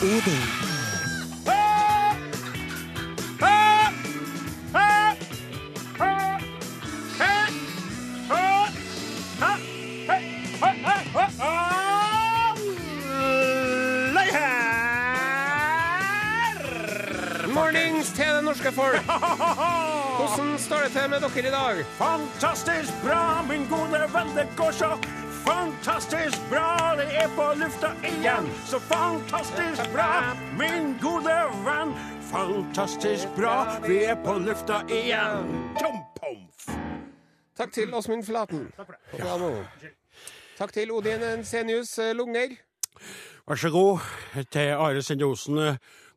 Odin. Mornings til det norske folk. Hvordan står det til med dere i dag? Fantastisk bra, min gode venn, det går så fantastisk bra. Det er på lufta igjen, så fantastisk bra, min gode venn. Fantastisk bra, vi er på lufta igjen. Tjom-pomf. Takk til Åsmund Flaten. Ja. Takk til Odin Ensenius eh, Lunger. Vær så god til Are Sendosen,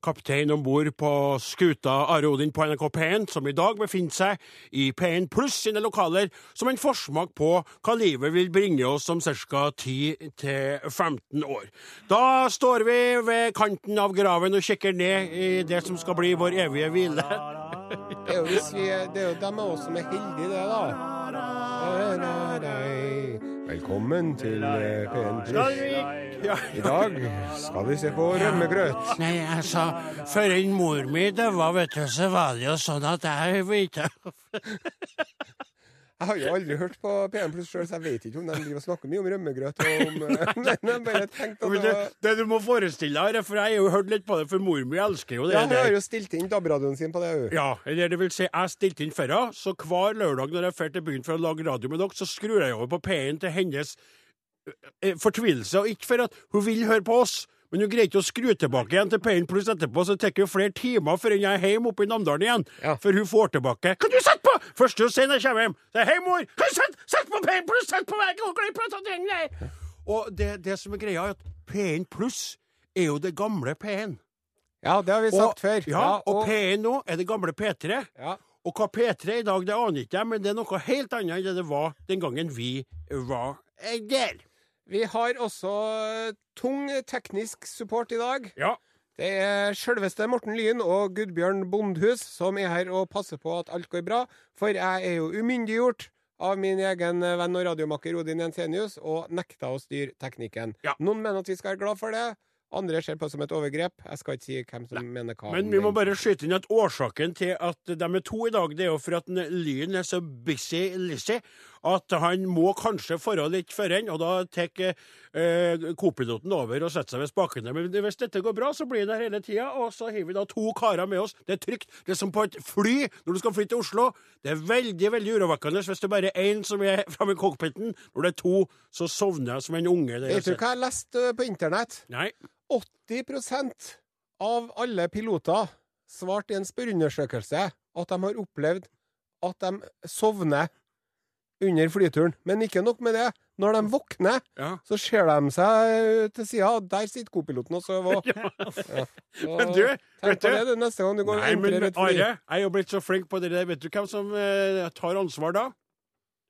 kaptein om bord på skuta Are Odin på NRK P1, som i dag befinner seg i P1 Pluss sine lokaler, som en forsmak på hva livet vil bringe oss om ca. 10-15 år. Da står vi ved kanten av graven og kikker ned i det som skal bli vår evige hvile. Det er jo, hvis vi, det er jo dem av oss som er heldige, det, da. Velkommen til eh, P1 Pluss. I dag skal vi se på rømmegrøt. Nei, altså, før mor mi døde, vet du, så var det jo sånn at jeg vet Jeg har jo aldri hørt på P1 Pluss sjøl, så jeg vet ikke om de driver og snakker mye om rømmegrøt. Og om, nei, nei, bare tenkte at det, var det du må forestille deg, for jeg har jo hørt litt på det, for mor mi elsker jo det Ja, hun har jo stilt inn DAB-radioen sin på det, hun. Ja, eller det vil si, jeg stilte inn før henne, så hver lørdag når jeg drar til byen for å lage radio med dere, så skrur jeg over på P1 til hennes eh, fortvilelse, og ikke for at hun vil høre på oss. Men hun greier ikke å skru tilbake igjen til P1 pluss etterpå, så det tar jo flere timer før jeg er hjemme oppe i Namdalen igjen. Ja. Før hun får tilbake Kan du sette på?! Første hun sier når jeg kommer hjem, er 'Hei, mor! Kan du sette, sette på P1 pluss! Sett på veggen, og glipp av ting der!» Og det, det som er greia, er at P1 pluss er jo det gamle P1. Ja, det har vi sagt og, før. Ja, og P1 nå er det gamle P3. ja. Og hva P3 er i dag, det aner ikke jeg, men det er noe helt annet enn det det var den gangen vi var der. Vi har også eh, tung teknisk support i dag. Ja. Det er sjølveste Morten Lyn og Gudbjørn Bondhus som er her og passer på at alt går bra, for jeg er jo umyndiggjort av min egen venn og radiomaker Odin Jensenius og nekta å styre teknikken. Ja. Noen mener at vi skal være glad for det, andre ser på det som et overgrep. Jeg skal ikke si hvem som mener hva. Men vi må bare skyte inn at årsaken til at de er to i dag, det er jo for at Lyn er så busy Lizzie at han må kanskje forå litt foran, og da tar eh, kopiloten over og setter seg ved spakene. Men hvis dette går bra, så blir han der hele tida, og så har vi da to karer med oss. Det er trygt. Det er som på et fly når du skal fly til Oslo. Det er veldig veldig urovekkende hvis det bare er én som er framme i cockpiten. Når det er to, så sovner jeg som en unge. Vet du hva jeg leste på internett? Nei. 80% av alle piloter svarte i en spørreundersøkelse at de har opplevd at de sovner under flyturen. Men ikke nok med det. Når de våkner, Ja. så ser de seg til sida, der sitter kopiloten og sover. Ja. Ja. Men du, vet på du det du neste gang du går Nei, men Are, jeg er jo blitt så flink på det der. Vet du hvem som eh, tar ansvar da?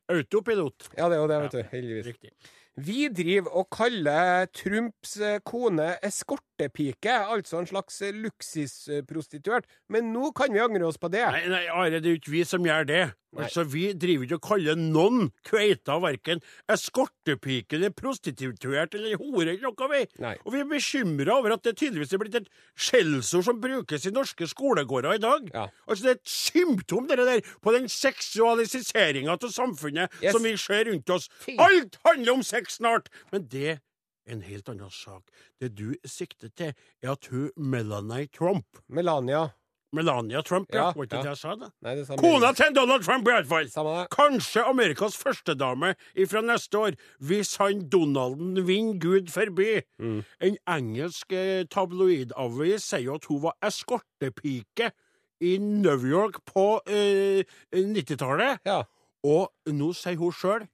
Autopilot. Ja, det er jo det, vet du. Heldigvis. Riktig. Vi driver og kaller Trumps eh, kone eskortepike, altså en slags eh, luksusprostituert. Men nå kan vi angre oss på det. Nei, nei, Are, det er jo ikke vi som gjør det. Altså, Vi driver ikke og kaller noen kveita verken eskortepike eller prostituert eller hore eller noe, vi. Nei. Og vi er bekymra over at det tydeligvis er blitt et skjellsord som brukes i norske skolegårder i dag. Ja. Altså, Det er et symptom det der, på den seksualiseringa av samfunnet Yes. som vi ser rundt oss. Alt handler om sex snart! Men det en helt annen sak. Det du sikter til, er at hun Melanie Trump Melania. Melania Trump, ja. Var ikke det jeg sa, da? Nei, det. Kona til Donald Trump, i hvert fall! Kanskje Amerikas førstedame fra neste år, hvis han Donalden vinner, Gud forby. Mm. En engelsk eh, tabloidavis sier jo at hun var eskortepike i New York på eh, 90-tallet. Ja. Og nå sier hun sjøl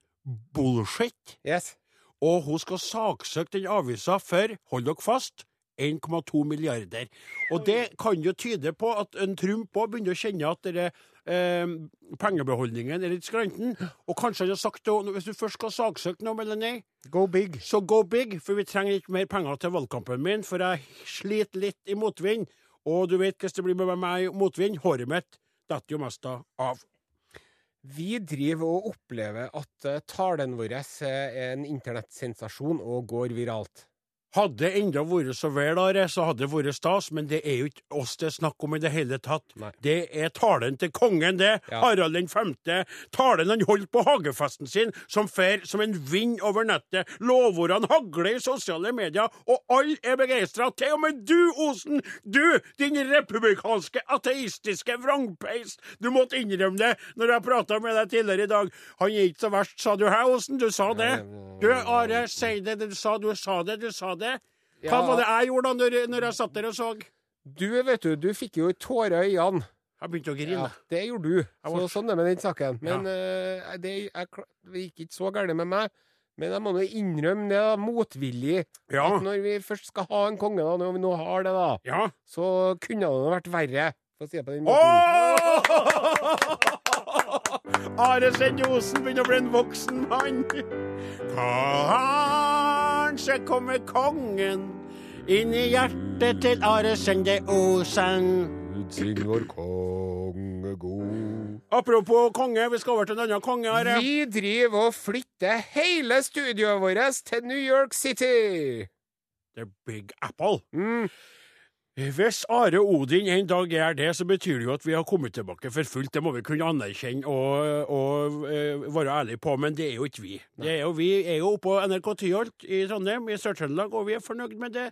bullshit. Yes. Og hun skal saksøke den avisa for, hold dere fast, 1,2 milliarder. Og det kan jo tyde på at en Trump òg begynner å kjenne at dere, eh, pengebeholdningen er litt skranten. Og kanskje han har sagt henne hvis du først skal saksøke noe, Melanie, Go big. så go big, for vi trenger litt mer penger til valgkampen min, for jeg sliter litt i motvind. Og du vet hvordan det blir med meg i motvind. Håret mitt detter jo mest av. Vi driver og opplever at eh, talen vår eh, er en internettsensasjon og går viralt. Hadde det enda vært så vel, Are, så hadde det vært stas, men det er jo ikke oss det er snakk om i det hele tatt. Nei. Det er talen til kongen, det. Ja. Harald den femte. Talen han holdt på hagefesten sin, som fer som en vind over nettet. Lovordene hagler i sosiale medier, og alle er begeistra. Til og med du, Osen! Du, din republikanske, ateistiske vrangpeis! Du måtte innrømme det når jeg prata med deg tidligere i dag. Han er ikke så verst, sa du her, Osen? Du sa det. Du, Are, si det du sa. Du sa det, du sa det. Hva Ja. var det jeg gjorde da når, når jeg satt der og så? Du, vet du, du fikk jo tårer i øynene. Jeg begynte å grine. Ja, det gjorde du. Så sånn er det med den saken. Men eh, det, jeg, det gikk ikke så galt med meg. Men jeg må nå innrømme det, da, motvillig, Ja. at når vi først skal ha en konge, da, når vi nå har det, da, Ja. så kunne det vært verre. For å si det på den måten. Are Osen begynner å bli en voksen mann. Kanskje kommer kongen inn i hjertet til Are Sende Osen. Sing vår konge god. Apropos konge, vi skal over til en annen konge. Are. Vi driver og flytter hele studioet vårt til New York City. The Big Apple. Mm. Hvis Are Odin en dag gjør det, så betyr det jo at vi har kommet tilbake for fullt. Det må vi kunne anerkjenne og, og eh, være ærlige på, men det er jo ikke vi. Det er jo, vi er jo oppe på NRK Tyholt i Trondheim, i Sør-Trøndelag, og vi er fornøyd med det.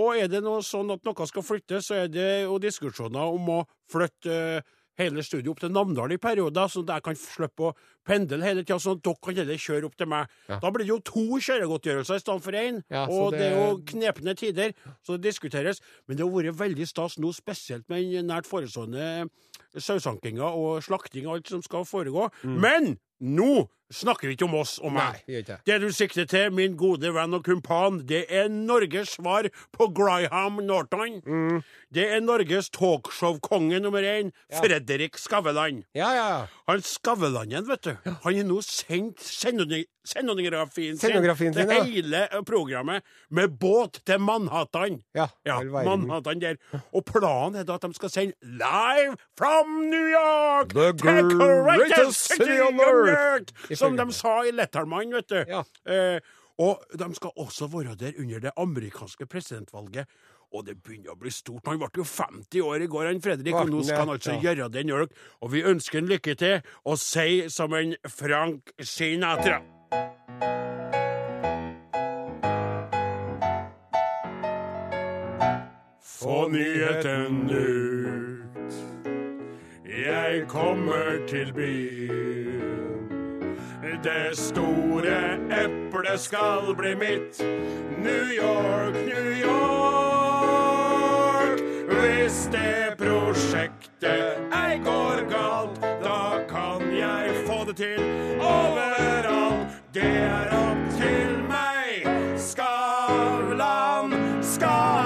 Og er det noe sånn at noe skal flyttes, så er det jo diskusjoner om å flytte eh, hele studioet opp til Namdalen i perioder, sånn at jeg kan slippe å pendle hele tida, sånn at dere kan heller kjøre opp til meg. Ja. Da blir det jo to kjøregodtgjørelser i stedet for én, Ja, og det... er jo knepne tider, så det diskuteres. Men det har vært veldig stas nå, spesielt med den nært forestående sausankinga og slakting og alt som skal foregå. Men nå snakker vi ikke om oss og meg. Nei, vi gjør ikke det. Det du sikter til, min gode venn og kumpan, det er Norges svar på Gryham Norton. Det er Norges talkshow-konge nummer én, Fredrik Skavlan. Ja, ja. Han Skavlanen, vet du, han har nå sendt sendoni- scenografien sin Scenografien sin, ja. hele programmet med båt til Manhattan. Ja, Ja. Manhattan der. Og planen er da at de skal sende live from New York! The greatest city on earth! Som de sa i Letterman, vet du. Ja. Eh, og de skal også være der under det amerikanske presidentvalget. Og det begynner å bli stort. Han ble jo 50 år i går, han Fredrik, og nå skal han altså Ja. gjøre New York. Og vi ønsker han lykke til, og sier som en Frank Sinatra. Få nyheten ut. Jeg kommer til byen. Det store eplet skal bli mitt. New York, New York. Hvis det prosjektet ei går galt, da kan jeg få det til overalt. Det er opp til meg. Skavlan, Skavlan.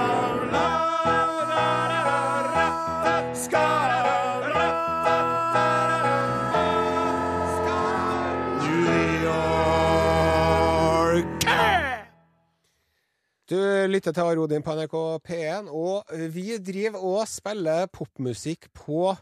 Lytter til Arodin på NRK P1, og vi driver og spiller popmusikk på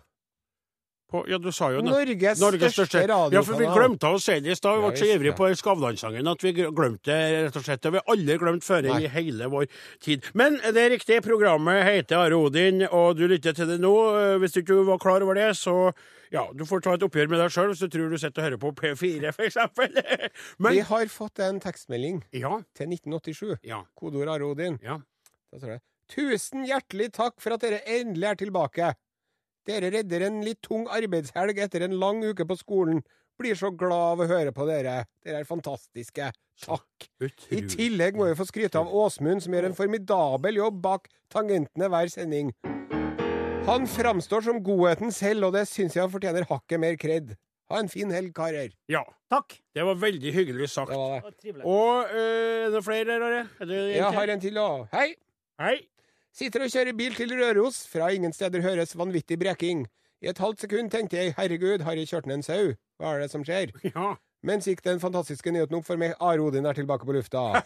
På, ja, du sa jo det. Norges, Norges største største radiokanal. Ja, for vi glemte å si det i stad. Vi ble så ivrige på Skavlan-sangen at vi glemte det, rett og slett. Det har vi aldri glemt før i hele vår tid. Men det er riktig, programmet heter Are Odin, og du lytter til det nå. Eh, Hvis du ikke var klar over det, så ja, du får ta et oppgjør med deg sjøl hvis du tror du sitter og hører på P4, for eksempel. Men Vi har fått en tekstmelding Ja. til 1987. Ja. Kodeord Arodin. Ja. Da står det Tusen hjertelig takk for at dere endelig er tilbake. Dere redder en litt tung arbeidshelg etter en lang uke på skolen. Blir så glad av å høre på dere. Dere er fantastiske. Takk. I tillegg må vi få skryte av Åsmund, som gjør en formidabel jobb bak tangentene hver sending. Han framstår som godheten selv, og det syns jeg han fortjener hakket mer kred. Ha en fin helg, karer. Ja. Takk. Det var veldig hyggelig sagt. Det var det. Og øh, er det flere her, Are? Er Jeg har en til òg. Hei! Hei. Sitter og kjører bil til Røros. Fra ingen steder høres vanvittig breking. I et halvt sekund tenkte jeg herregud, har jeg kjørt ned en sau? Hva er det som skjer? Ja. Mens gikk den fantastiske nyheten opp for meg. Are Odin er tilbake på lufta.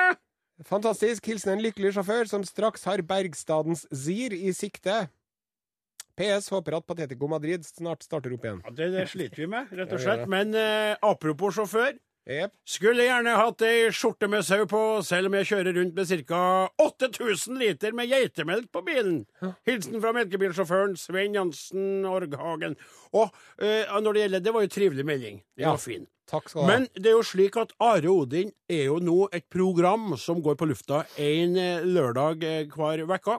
Fantastisk. Hilsen en lykkelig sjåfør som straks har Bergstadens Zir i sikte. PS håper at Patetico Madrid snart starter opp igjen. Ja, det, det sliter vi med, rett og slett. Men eh, apropos sjåfør. Jep. Skulle gjerne hatt ei skjorte med sau på, selv om jeg kjører rundt med ca. 8000 liter med geitemelk på bilen. Hilsen fra melkebilsjåføren Svein Jansen Orghagen. Og eh, når det gjelder Det var jo trivelig melding. Det Ja. var fin. Takk skal du ha. Men det er jo slik at Are Odin er jo nå et program som går på lufta en eh, lørdag eh, hver uke.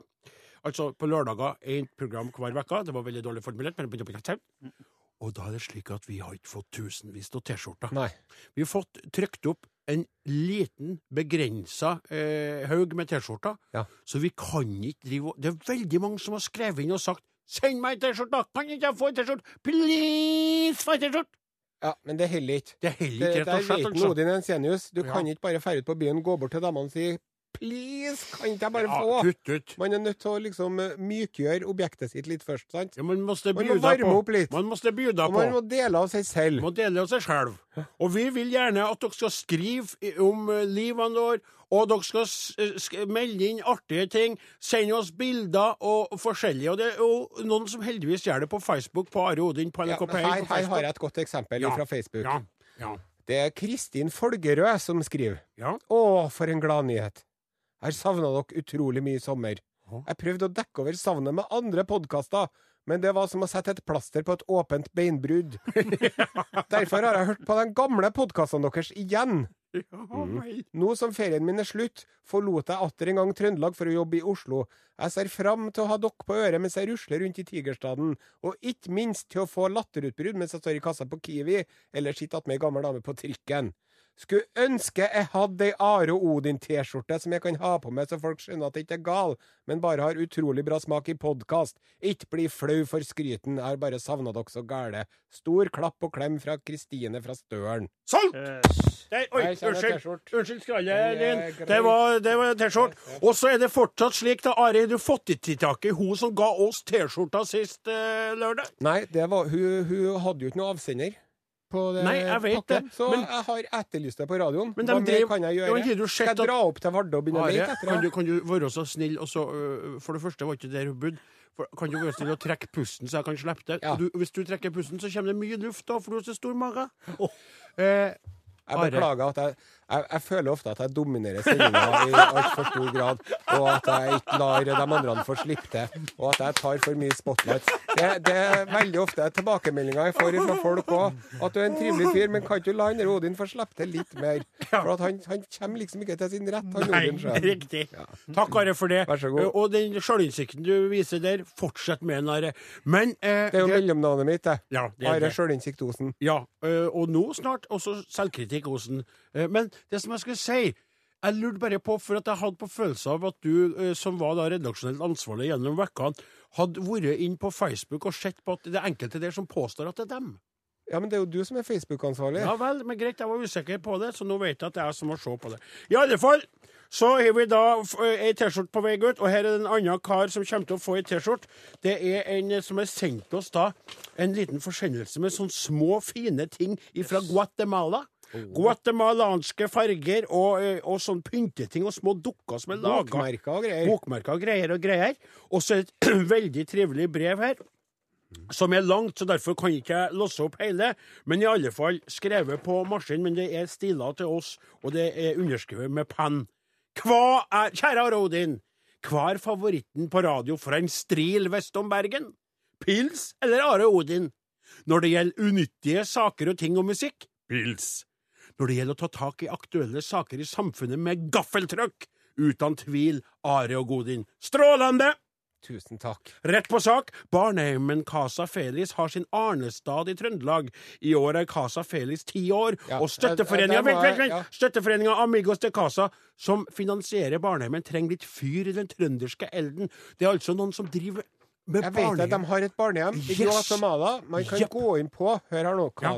Altså på lørdager ett program hver uke. Det var veldig dårlig formulert. Men... Og da er det slik at vi har ikke fått tusenvis av T-skjorter. Vi har fått trykt opp en liten, begrensa eh, haug med T-skjorter. Ja. Så vi kan ikke drive Det er veldig mange som har skrevet inn og sagt 'Send meg en T-skjorte! Kan ikke jeg få en T-skjorte? Please, få en T-skjorte!' Ja, men det holder ikke. Det er heller ikke rett der og slett. vet altså. Odin Ensenius. Du Ja. kan ikke bare dra ut på byen, gå bort til damene og si 'please, kan ikke jeg bare Ja, få'? kutt ut. Man er nødt til å liksom eh, mykgjøre objektet sitt litt først, sant? Ja, man Man må varme på. opp litt. Man man må dele av seg selv. må dele av seg selv. Og vi vil gjerne at dere skal skrive om eh, livene våre, og dere skal eh, melde inn artige ting. Send oss bilder og forskjellige. Og det er jo noen som heldigvis gjør det på Facebook, på Are Odin, på NRK P1 her, her har jeg et godt eksempel Ja. fra Facebook. Ja, ja, Det er Kristin Folgerød som skriver. ja. Å, for en gladnyhet. Jeg har savna dere utrolig mye i sommer. Jeg prøvde å dekke over savnet med andre podkaster, men det var som å sette et plaster på et åpent beinbrudd. Derfor har jeg hørt på de gamle podkastene deres igjen. Mm. Nå som ferien min er slutt, forlot jeg atter en gang Trøndelag for å jobbe i Oslo. Jeg ser fram til å ha dere på øret mens jeg rusler rundt i Tigerstaden, og ikke minst til å få latterutbrudd mens jeg står i kassa på Kiwi, eller sitter attmed ei gammel dame på trikken. Skulle ønske jeg hadde ei Are og Odin-T-skjorte som jeg kan ha på meg så folk skjønner at jeg ikke er gal, men bare har utrolig bra smak i podkast. Ikke bli flau for skryten, jeg har bare savna dere så gæle. Stor klapp og klem fra Kristine fra Støren. Solgt! Nei, oi, unnskyld. Unnskyld skrallet, grei. Det var, det var T-skjort. Og så er det fortsatt slik, da, Are, du fått ikke tak i hun som ga oss T-skjorta sist eh, lørdag? Nei, det var, hun, hun hadde jo ikke noe avsender på det Nei, jeg vet pakken, det, så men- jeg har etterlyst det på radioen. Men Hva mer drev- kan jeg gjøre? du Skal jeg dra opp til Vardø og begynne å lete etter kan det? du, kan du være så snill og så uh, For det første var ikke det hun kan du være snill og trekke pusten, så jeg kan slippe det? Ja. Du, hvis du trekker pusten, så kommer det mye luft, da, for du har så stor mage. Eh, Jeg beklager at jeg, jeg, jeg føler ofte at jeg dominerer sendinga i altfor stor grad, og at jeg ikke lar de andre få slippe til, og at jeg tar for mye spotlight. Det, det er veldig ofte tilbakemeldinger jeg får fra folk òg, at du er en trivelig fyr, men kan ikke du la han Odin få slippe til litt mer? For at han, han kommer liksom ikke til sin rett, han Nei, Odin sjøl. riktig. Takk, Are, for det. Vær så god. Eh, Og den sjølinnsikten du viser der, fortsett med den, Are. Men eh, Det er jo mellomnavnet mitt, det. Ja, det Are. Sjølinnsikt Osen. Ja, øh, og nå snart også selvkritikk, Osen. Eh, Men det som jeg skulle si jeg lurte bare på, for at jeg hadde på følelse av at du, øh, som var da redaksjonelt ansvarlig gjennom vekkene, hadde vært inn på Facebook og sett på at det er enkelte der som påstår at det er dem. Ja, men det er jo du som er Facebook-ansvarlig. Ja vel, men greit, jeg var usikker på det, så nå vet jeg at det er jeg som må se på det. I alle fall, så har vi da ei T-skjorte på vei ut, og her er det en annen kar som kommer til å få ei T-skjorte. Det er en eh, som har sendt oss da en liten forsendelse med sånne små, fine ting fra Guatemala. Guatemalanske farger og, eh, og sånn pynteting og små dukker som er laga. Bokmerker og greier. Bokmerker og greier og greier. Og så et veldig trivelig brev her. Som er langt, så derfor kan ikke jeg låse opp hele. Men i alle fall skrevet på maskin, men det er stila til oss, og det er underskrevet med penn. Hva er Kjære Are Odin, hva er favoritten på radio fra en stril vest om Bergen? Pils eller Are Odin? Når det gjelder unyttige saker og ting og musikk? Pils. Når det gjelder å ta tak i aktuelle saker i samfunnet med gaffeltrykk? Uten tvil Are og Godin. Strålende! Tusen takk. Rett på sak. Barnehjemmen Casa Felis har sin arnestad i Trøndelag. I år er Casa Felis ti år, Ja, og støtteforeninga ja. Støtteforeninga Amigos de Casa, som finansierer barnehjemmen, trenger litt fyr i den trønderske elden. Det er altså noen som driver med Jeg vet at de har et barnehjem i Yes. Guatemala. Man kan yep. gå inn på hør her nå, Ja.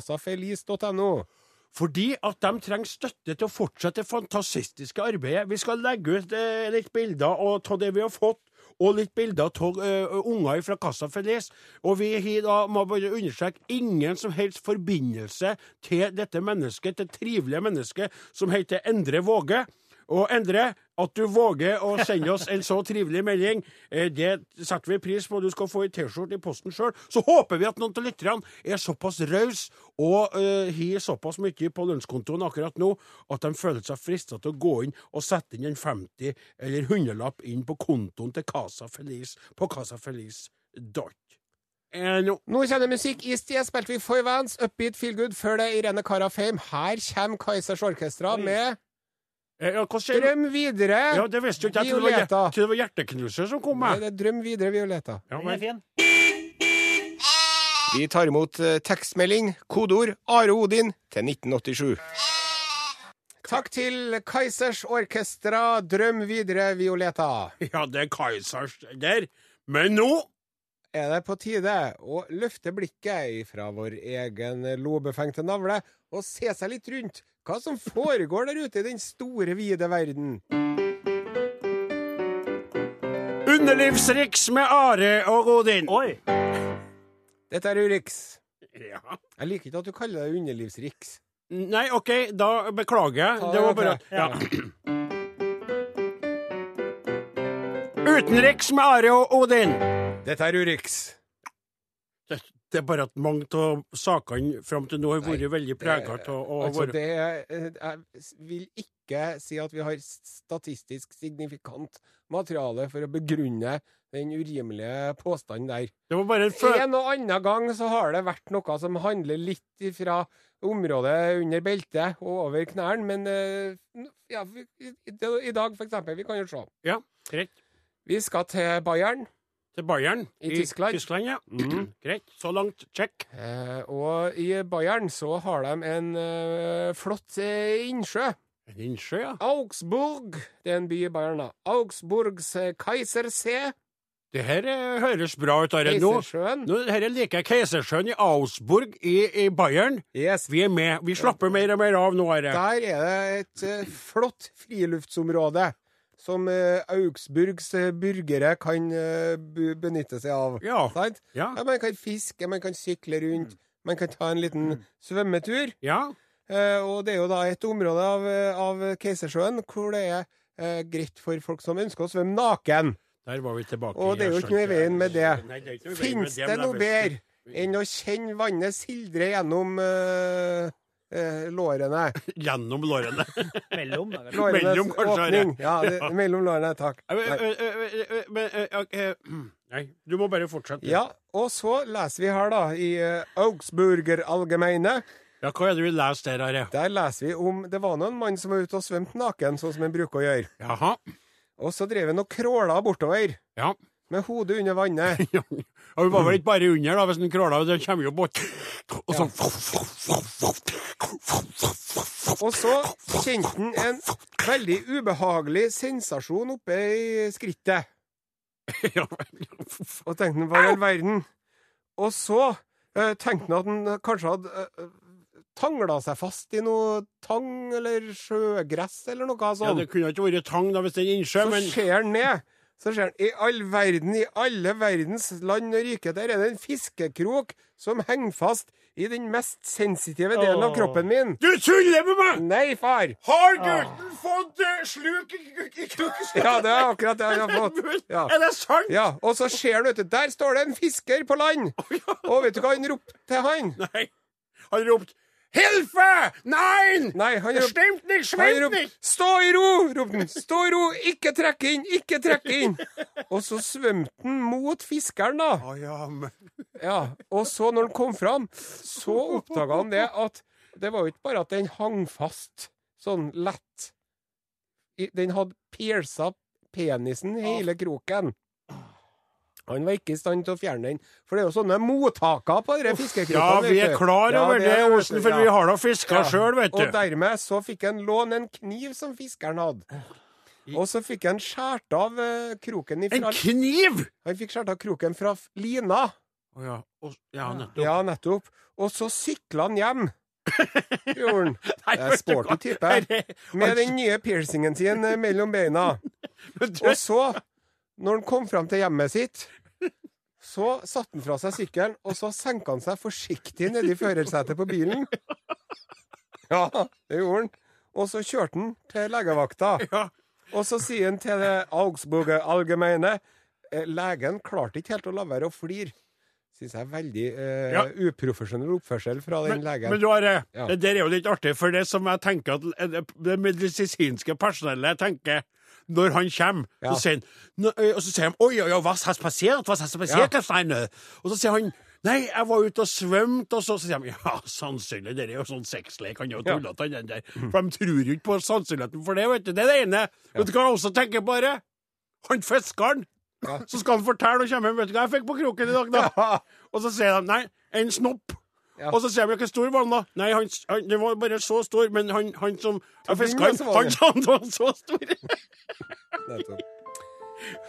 Fordi at de trenger støtte til å fortsette det fantastiske arbeidet. Vi skal legge ut eh, litt bilder av det vi har fått, og litt bilder av uh, unger fra Casa Feliz. Og vi har da, må bare understreke, ingen som helst forbindelse til dette mennesket, det trivelige mennesket som heter Endre Våge. Og Endre, at du våger å sende oss en så trivelig melding. Eh, Det setter vi pris på. Du skal få ei T-skjorte i posten sjøl. Så håper vi at noen av lytterne er såpass rause og uh, såpass mye på lønnskontoen akkurat nå at de føler seg frista til å gå inn og sette inn en 50- eller 100-lapp inn på kontoen til Casa Feliz på casafeliz.no. Eh, nå- kjenner musikk. I sted spilte vi For Vans, Upbeat Feel Good, før det Irene Cara Her kommer Kaizers Orkestra med Eh, ja, hva skjer? Drøm videre. Ja, det visste jo ikke jeg. Violeta. jeg trodde det var Hjerteknuser som kom Nei, med. det er Drøm videre, Violeta. Ja, Den er fin. Vi tar imot eh, tekstmelding, kodeord Are Odin til 1987. Takk til Kaizers Orkestra, Drøm videre, Violeta. ja, det er Kaizers der. Men nå Er det på tide å løfte blikket fra vår egen lobefengte navle og se seg litt rundt hva som foregår der ute i den store, vide verden? Underlivsriks med Are og Odin. Oi! Dette er Urix. Ja. Jeg liker ikke at du kaller deg underlivsriks. Nei, OK, da beklager jeg. Det var bare ja. Utenriks med Are og Odin. Dette er Urix. Det, er bare at mange av sakene fram til nå har vært veldig prega av å Altså, være eh, Jeg vil ikke si at vi har statistisk signifikant materiale for å begrunne den urimelige påstanden der. Det var bare en følelse En og annen gang så har det vært noe som handler litt fra området under beltet og over knærne, men eh, ja, i, dag, for eksempel. Vi kan jo se. Ja, greit. Vi skal til Bayern. Til Bayern I Tyskland. Tyskland ja. Greit. Så langt check. Eh, og i Bayern så har de en eh, flott eh, innsjø. En innsjø, ja. Augsburg. Det er en by i Bayern, da. Augsburgs eh, Kaisersee. Det her eh, høres bra ut, Are. Nå, nå her liker jeg Keisersjøen i Augsburg i, i Bayern. Yes. Vi er med. Vi slapper mer og mer av nå, Are. Der er det et eh, flott friluftsområde som eh, Augsburgs eh, burgere kan eh, benytte seg av. Ja. Sant? Ja. Man kan fiske, man kan sykle rundt, man kan ta en liten svømmetur. ja. Eh, og det er jo da et område av, av Keisersjøen hvor det er eh, greit for folk som ønsker å svømme naken. Der var vi tilbake. Og det er jo ikke noe i veien med det. Nei, det Fins det noe bedre enn å kjenne vannet sildre gjennom eh, eh, lårene? Gjennom lårene. Mellom. da. Lårenes Mellom, kanskje, åpning. Ja, det, mellom lårene. Takk. Men Nei, du må bare fortsette. Ja, og så leser vi her, da, i uh, Augsburger Allgemeine. Ja, Hva er det vi leser der, Are? Der leser vi om Det var nå en mann som var ute og svømte naken, sånn som en bruker å gjøre. Jaha. Og så drev han og kråla bortover Ja. Med hodet under vannet. Ja, Hun var vel ikke bare under, da, hvis den kråla. Det kommer jo bort. Og så Og så kjente han en veldig ubehagelig sensasjon oppe i skrittet. Og tenkte han, hva i all verden? Og så eh, tenkte han at han kanskje hadde uh, tangla seg fast i noe tang eller sjøgress eller noe sånt. ja. Det kunne ikke vært tang da, hvis det er en innsjø, så men ser han ned. Så ser han i all verden, i alle verdens land og rike, der er det en fiskekrok som henger fast i den mest sensitive delen av kroppen min. Du tuller med meg! Nei, far! Har gutten fått uh, sluk i, i kroken? Ja, det er akkurat det han har fått. Ja. Er det sant? Ja, og så ser han, vet du, der står det en fisker på land! Og vet du hva han ropte til han? Nei. Han ropte 'Hilfe! Nein! Nei, han rop, Stemmt nicht, schwimmt nicht! 'Stå i ro!' ropte han. 'Stå i ro! Ikke trekk inn! Ikke trekk inn!' Og så svømte han mot fiskeren, da. Oh, ja, men Ja, Og så, når han kom fram, så oppdaga han det at det var jo ikke bare at den hang fast sånn lett. Den hadde piersa penisen hele kroken. Han var ikke i stand til å fjerne den. For det er jo sånne mottaker på disse fiskekrokene. Ja, vi er klar over Ja, det, er- Osen, for ja. vi har da fiska Ja. sjøl, vet Og dermed så fikk han låne en kniv som fiskeren hadde. Og så fikk han skåret av kroken kroken En kniv! Han fikk skåret av kroken fra lina. Oh, ja. Og, ja, nettopp. Ja, nettopp. Og så sykla han hjem. Gjorde han. Det er du sporty type. Med den nye piercingen sin eh, mellom beina. Og så, når han kom fram til hjemmet sitt, så satte han fra seg sykkelen, og så senka han seg forsiktig nedi førersetet på bilen. Ja, det gjorde han. Og så kjørte han til legevakta. Ja. Og så sier han til det Augsburger Allgemeine eh, Legen klarte ikke helt å la være å flire. Syns jeg er veldig eh, Ja. uprofesjonell oppførsel fra den Men, legen. men du har, Ja. det der er jo litt artig, for det som jeg tenker at det- det medisinske personellet tenker når han kommer, Ja. så sier han Og så sier han 'Oi, oi, oi, hva har passert? Hva har passert, Ja. Steine?» Og så sier han Nei, jeg var ute og svømte, og så, så sier de ja, sannsynlig, det er jo sånn sexlek, han er jo Ja. tullete, han der. For de tror jo ikke på sannsynligheten for det, vet du. Det er det ene. Vet du hva jeg også tenker på, det? Han fiskeren. Ja. Så skal han fortelle og komme hjem, vet du hva jeg fikk på kroken i dag, da? Ja. Og så sier de nei, en snopp. Ja. Og så sier vi hvor stor den, da? Nei, han, han, den var bare så stor, men han, han som jeg fiska, han sa han var så stor.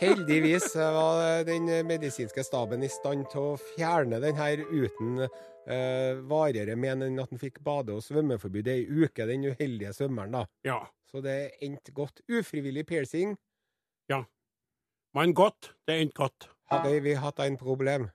Heldigvis var den medisinske staben i stand til å fjerne den her uten eh, varigere men enn at han fikk bade- og svømmeforbud ei uke, den uheldige svømmeren, da. Ja. Så det endte godt. Ufrivillig piercing Ja. Men godt, det endte godt. hadde vi hatt en problem.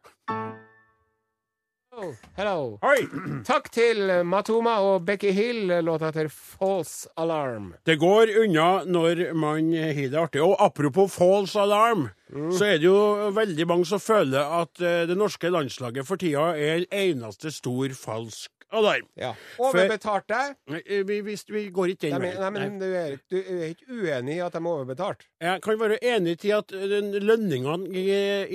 Hello. Hei. Takk til Matoma og Becky Hill. Låta heter False Alarm. Det går unna når man har det artig. Og apropos false alarm, Mm. så er det jo veldig mange som føler at eh, det norske landslaget for tida er en eneste stor falsk alarm. Ja. Overbetalt Nei, eh, Vi, vi, vi går ikke De, den veien. nei, men Nei. du er, du er ikke uenig i at de er overbetalt? Jeg kan være enig i at lønningene i,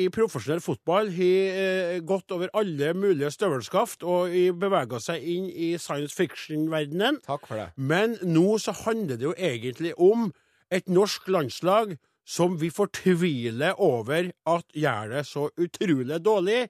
i profesjonell fotball har eh, gått over alle mulige støvelskaft og bevega seg inn i science fiction-verdenen. Takk for det. Men nå så handler det jo egentlig om et norsk landslag som vi fortviler over at gjør det så utrolig dårlig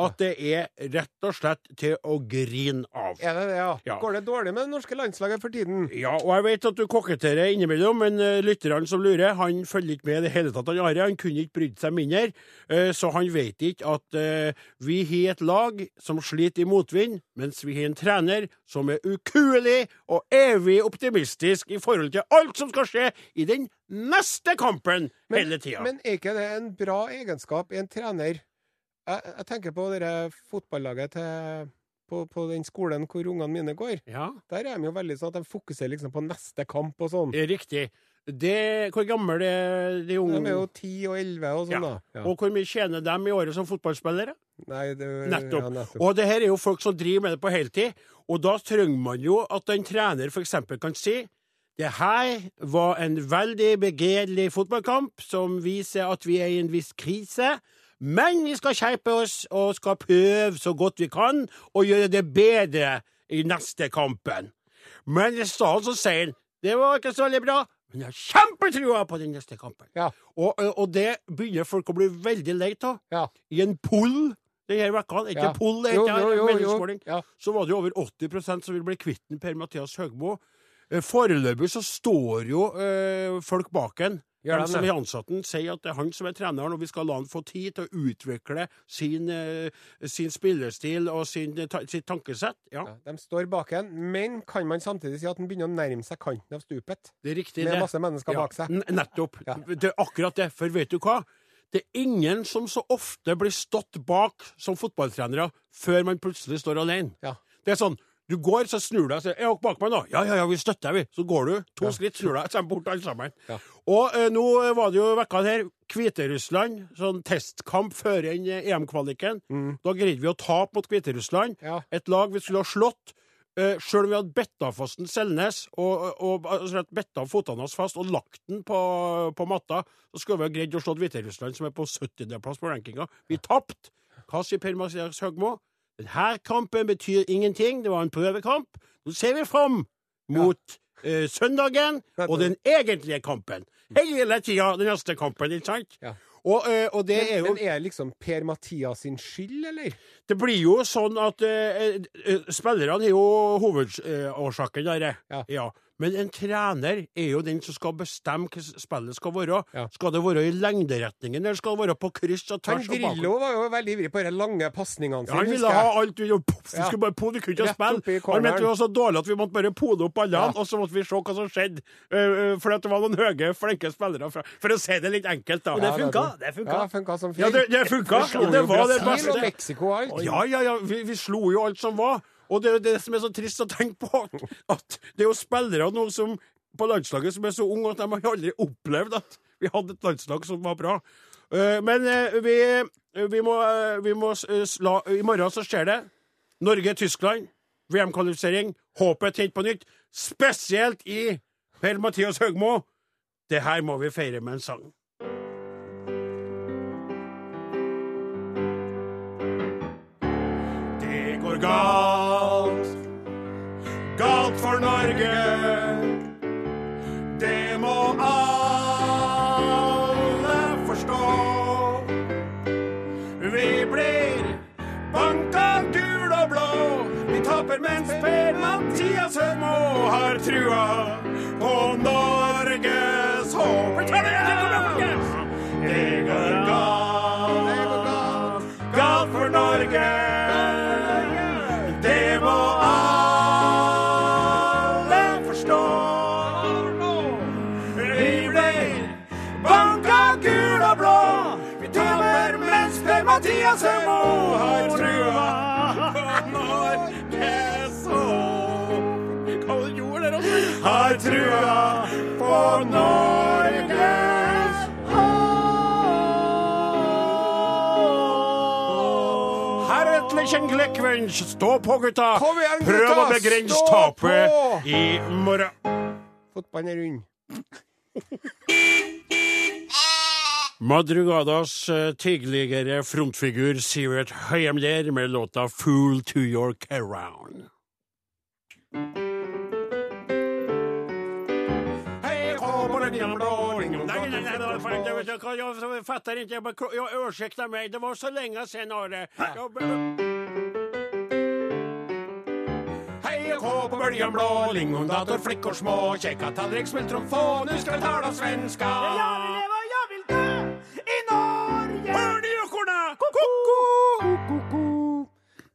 at det er rett og slett til å grine av. Er det det, ja? Ja. Går det dårlig med det norske landslaget for tiden? Ja, og jeg vet at du koketterer innimellom, men uh, som lurer, han følger ikke med i det hele tatt. Han Are, han kunne ikke brydd seg mindre, eh, så han vet ikke at eh, vi har et lag som sliter i motvind, mens vi har en trener som er ukuelig og evig optimistisk i forhold til alt som skal skje i den neste kampen hele tida. Men er ikke det en bra egenskap i en trener? Jeg, jeg tenker på det fotballaget til, på, på den skolen hvor ungene mine går. Ja, Der er de jo veldig sånn at de fokuserer liksom på neste kamp og sånn. riktig. Det, hvor gamle er de unge? De er jo 10 og 11 og sånn, Ja. da. Ja. Og hvor mye tjener de i året som fotballspillere? Nei, det, Nettopp. Nettopp. Og det her er jo folk som driver med det på heltid, og da trenger man jo at en trener f.eks. kan si det her var en veldig begredelig fotballkamp som viser at vi er i en viss krise. Men vi skal skjerpe oss og skal prøve så godt vi kan og gjøre det bedre i neste kampen. Men i stedet så sier han det var ikke så veldig bra, men jeg har kjempetrua på den neste kampen. Ja. Og, og det begynner folk å bli veldig lei av. Ja. I en poll denne uka, ikke Ja. poll, det heter Ja. så var det jo over 80% som ville bli kvitt den Per-Mathias Høgmo. Foreløpig så står jo øh, folk bak en. Gjør de som er ansatten, ansatt sier at det er han som er treneren, og vi skal la han få tid til å utvikle sin, eh, sin spillestil og sin, eh, sitt tankesett. Ja, Ja, de står bak en, men kan man samtidig si at han begynner å nærme seg kanten av stupet? det er riktig. Med det. masse mennesker Ja, bak seg. Nettopp. Ja. Det er akkurat det. For vet du hva? Det er ingen som så ofte blir stått bak som fotballtrenere før man plutselig står alene. Ja. Det er sånn du går, så snur du deg og sier 'Er dere bak meg, nå.' 'Ja, ja, ja, vi støtter deg, vi.' Så går du to Ja. skritt, snur deg, så er de borte alle sammen. Ja. Og eh, nå var det jo vekka her Hviterussland, sånn testkamp før eh, EM-kvaliken. Mm. Da greide vi å tape mot Hviterussland. Ja. Et lag vi skulle ha slått. Uh, Sjøl om vi hadde bedt av fast Selnes og, og, og bedt av fotene hans fast og lagt den på, på matta, så skulle vi ha greid å slå Hviterussland, som er på 70.-plass på rankinga. Vi tapte. Hva sier Per-Mathias Høgmo? Denne kampen betyr ingenting. Det var en prøvekamp. Nå ser vi fram mot eh, søndagen og den egentlige kampen. Hele tida den neste kampen, ikke sant? Ja. Og, uh, og det er Men, jo men er liksom Per-Mathias sin skyld, eller? Det blir jo sånn at uh, spillerne er jo hovedårsaken der. Ja. Men en trener er jo den som skal bestemme hva spillet skal være. Ja. Skal det være i lengderetningen, eller skal det være på kryss og tvers? Drillo var jo veldig ivrig på de lange pasningene Ja, han ville ha alt. Vi, skulle bare po, vi kunne ikke spille. Han mente vi var så dårlig at vi måtte bare pode opp ballene, Ja. og så måtte vi se hva som skjedde. Uh, uh, for at det var noen høye, flinke spillere. Fra, for å si det litt enkelt, da. Og det funka. det- funka. Ja, funka som fint. Ja, det, det funka. Det var det Brasil og beste. Mexico alt. Ja, ja, ja. Vi, vi slo jo alt som var. Og det er jo det som er så trist å tenke på, at, det er jo spillere nå som på landslaget som er så unge at de har aldri opplevd at vi hadde et landslag som var bra. Eh, Men eh, vi, vi må, eh, vi må sla, I morgen så skjer det. Norge-Tyskland. VM-kvalifisering. Håpet tent på nytt. Spesielt i Per-Mathias Høgmo. Det her må vi feire med en sang. Det går galt, galt Herzlichen Glückwunsch. Stå på, gutta. Kom igjen, gutta. Prøv å begrense tapet i morgen. Fotballen er rund. Madrugadas eh, tidligere frontfigur Sivert Høyemler med låta 'Fool to Your Around'. Jeg fatter ikke. Bare- meg. Det var så lenge siden, Are. Jeg kå på bølgen blå, lingondator, flickor små, kjekka tallrik, smultron få, nu skal vi tala svenska. I Norge! Hør de ekorna! Ko-ko!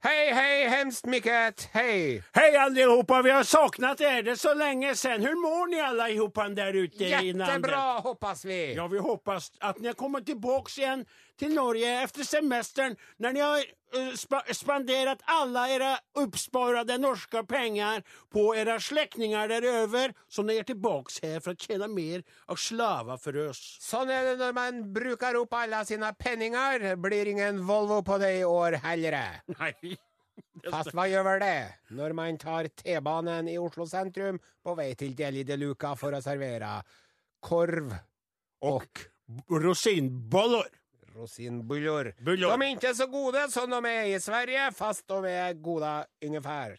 Hei, hei, hemskt mycket. Hej allihopa, vi har saknat er det så länge sen. Hur mår ni allihopa där ute i landet? Jättebra, hoppas vi. Ja, vi hoppas att ni kommer tillbaks igen till Norge efter semestern när ni har uh, spa spenderat alla era uppsparade norska pengar på era släktingar däröver som ni är tillbaks här för att tjäna mer och slava för oss. Sånn er det når man bruker opp alle sine penninger. Blir ingen Volvo på det i år heller. Nej. Fast hva gjør vel det når man tar T-banen i Oslo sentrum på vei til Deli de Luca for å servere korv og og rosinbuller. Buller. De er ikke så gode som de er i Sverige, fast de er gode ungefær.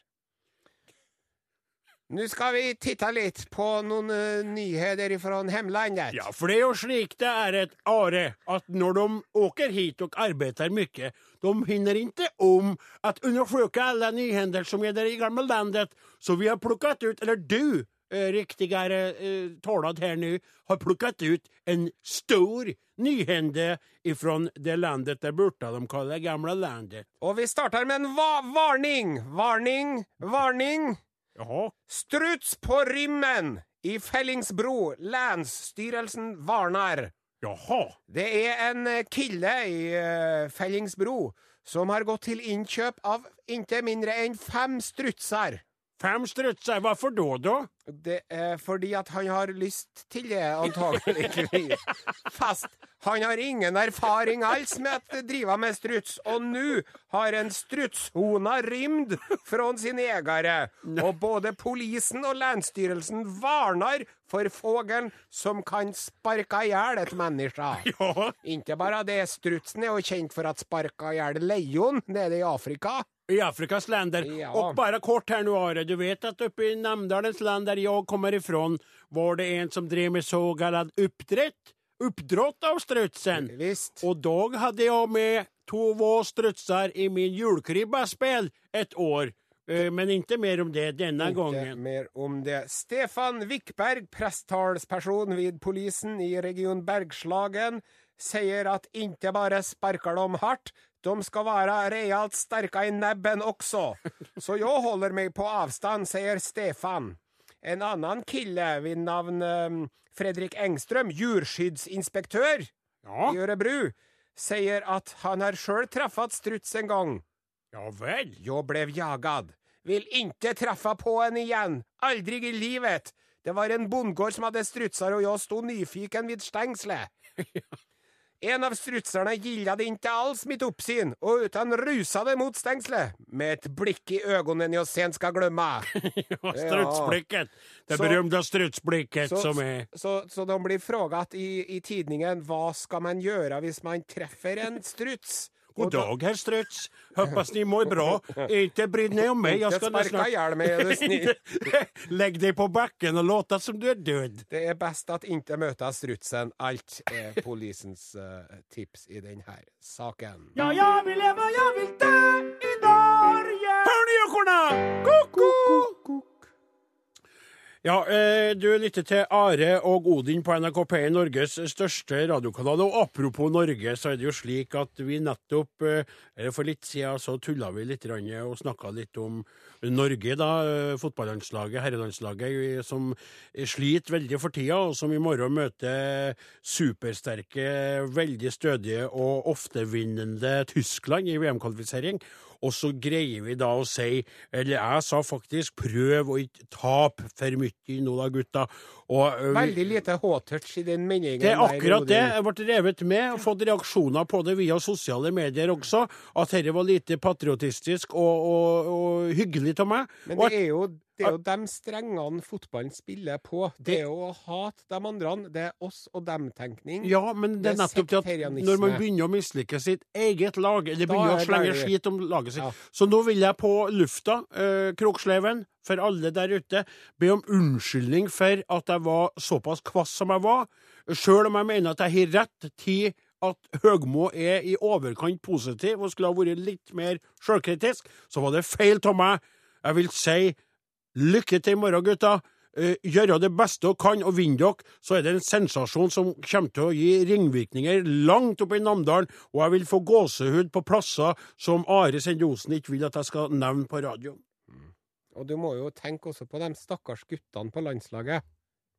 Nå skal vi titte litt på noen uh, nyheter fra hemlandet. Ja, for det er jo slik det er, et are at når de åker hit og arbeider mye, de hinner ikke om å undersøke alle nyhender som er der i gamle landet. Så vi har plukket ut, eller du, eh, riktigare her nå, har plukket ut en stor nyhende ifrån det landet der borte de kaller det gamle landet. Og vi starter med en va varning. Varning, varning. Jaha. Struts på rymmen i Fellingsbro. Lænsstyrelsen varnar. Jaha. Det er en eh, kille i eh, Fellingsbro som har gått til innkjøp av ikke mindre enn fem strutser. Fem strutsar, varför da, da? Det er fordi at han har lyst til det, antageligvis. Fast han har ingen erfaring alls med å drive med struts, og nå har en strutshona rymd fra sin egere. Og både polisen og landstyrelsen varner for fågelen som kan sparke i hjel et menneske. Ja. Ikke bare det, strutsen er jo kjent for at sparka i hjel lejon nede i Afrika. I Afrikas länder. Ja. Og bare kort her nå, Are, du vet at oppe i Namdalens land der jeg kommer ifrån var det en som drev med så kallad uppdrott av strutsen. Visst. Og dog hadde jeg med två strutser i min julkribbaspel et år. Eh, Men ikke mer om det denne Ikke gången. mer om det. Stefan Vikberg, presttalsperson vid polisen i region Bergslagen, sier at ikke bare sparker de hardt, de skal være realt sterke i nebben også. Så jeg holder meg på avstand, sier Stefan. En annen kille ved navn eh, Fredrik Engstrøm, djurskyddsinspektør Ja, i Ørebru, sier at han har sjøl truffet struts en gang. ja vel? Jo blev jagad. Vil inte treffe på en igjen. Aldrig i livet. Det var en bondgård som hadde strutser, og jeg sto nyfiken vid stängslet. En av strutserne gilla det inte alls mitt oppsyn og uten utan rusade mot stengselet, med et blikk i øynene jeg sen skal glemme. Ja, strutsblikket. Det berømte strutsblikket Så, som er så, så de blir frågat i, i tidningen hva skal man gjøre hvis man treffer en struts? God dag, herr Struts. Hoppas ni mår bra. Inte bry deg om meg. Jeg skal nå sparka snart ihjäl mig är du snill. Legg deg på bakken og låta som du er død. Det är bäst att inte möta strutsen. Allt är polisens uh, tips i den här saken. Ja, jeg vil leve, jeg vil dø Ja, eh, du lytter til Are og Odin på NRK P1, Norges største radiokanal. Og apropos Norge, så er det jo slik at vi nettopp eh, For litt siden så tulla vi litt og snakka litt om Norge, da. eh, Fotballandslaget, herrelandslaget, som sliter veldig for tida, og som i morgen møter supersterke, veldig stødige og oftevinnende Tyskland i VM-kvalifisering. Og så greier vi da å si, eller jeg sa faktisk, prøv å ikke tape for mye nå da, gutta. Og, Veldig lite H-touch i den meningen. det er akkurat det. Jeg ble revet med og fått reaksjoner på det via sosiale medier også. At dette var lite patriotistisk og, og, og hyggelig av meg. Men det er jo, det er jo de strengene fotballen spiller på. Det er jo å hate de andre. Det er oss og dem-tenkning. Ja, men det er nettopp det at når man begynner å mislike sitt eget lag, eller begynner å slenge skit om laget sitt Ja. Så nå vil jeg på lufta, eh, Kroksleven, for alle der ute, be om unnskyldning for at jeg var såpass kvass som jeg var, sjøl om jeg mener at jeg har rett til at Høgmo er i overkant positiv og skulle ha vært litt mer sjølkritisk, så var det feil av meg. Jeg vil si lykke til i morgen, gutta. Eh, gjøre det beste dere kan og vinne dere, så er det en sensasjon som kommer til å gi ringvirkninger langt opp i Namdalen, og jeg vil få gåsehud på plasser som Are Sendiosen ikke vil at jeg skal nevne på radio. Og du må jo tenke også på de stakkars guttene på landslaget.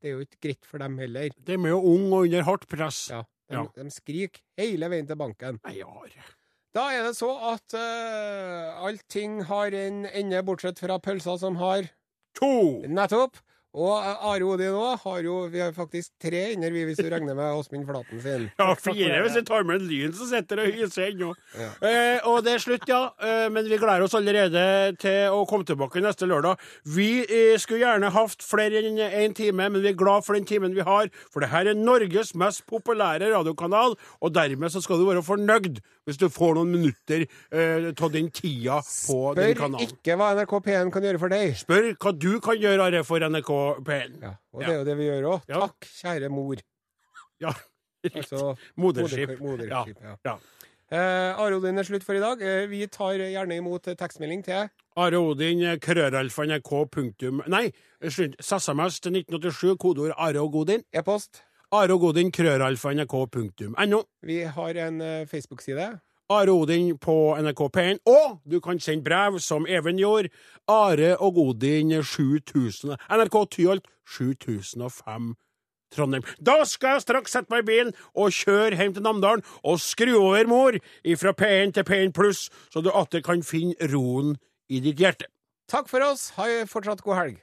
Det er jo ikke greit for dem heller. De er jo unge og under hardt press. Ja, de, Ja. de skriker hele veien til banken. Nei, Are. Da er det så at uh, allting har en ende, bortsett fra pølser som har To! Nettopp! Og eh, Are Odin òg har jo Vi har faktisk tre inner, vi, hvis du regner med Åsmund Flaten sin. Ja, fire hvis jeg tar med en lyn som sitter og hyser ennå. Ja. Eh, og det er slutt, ja. Eh, men vi gleder oss allerede til å komme tilbake neste lørdag. Vi eh, skulle gjerne hatt flere enn én time, men vi er glad for den timen vi har. For det her er Norges mest populære radiokanal, og dermed så skal du være fornøyd hvis du får noen minutter eh, av den tida på den Spør ikke hva NRK P1 kan gjøre for deg. Spør hva du kan gjøre, Are, for NRK P1. Ja, og det er jo det vi gjør òg. Ja. Takk, kjære mor. Ja, riktig. Altså Moderskip. Moderskip, ja. Ja. Eh, Are Odin er slutt for i dag. Eh, vi tar gjerne imot eh, tekstmelding til Are Odin, krøralfa.nrk. Nei, slutt. SMS til 1987, kodeord Are og Godin. e-post. Are og Godin, krøralfa nrk punktum no. Vi har en eh, Facebook-side. Are Odin på NRK P1. Og du kan sende brev, som Even gjorde. Are og Odin 7000. NRK Tyholt 7005. Trondheim. Da skal jeg straks sette meg i bilen og kjøre hjem til Namdalen og skru over mor fra P1 til P1 pluss, så du atter kan finne roen i ditt hjerte. Takk for oss. Ha fortsatt god helg.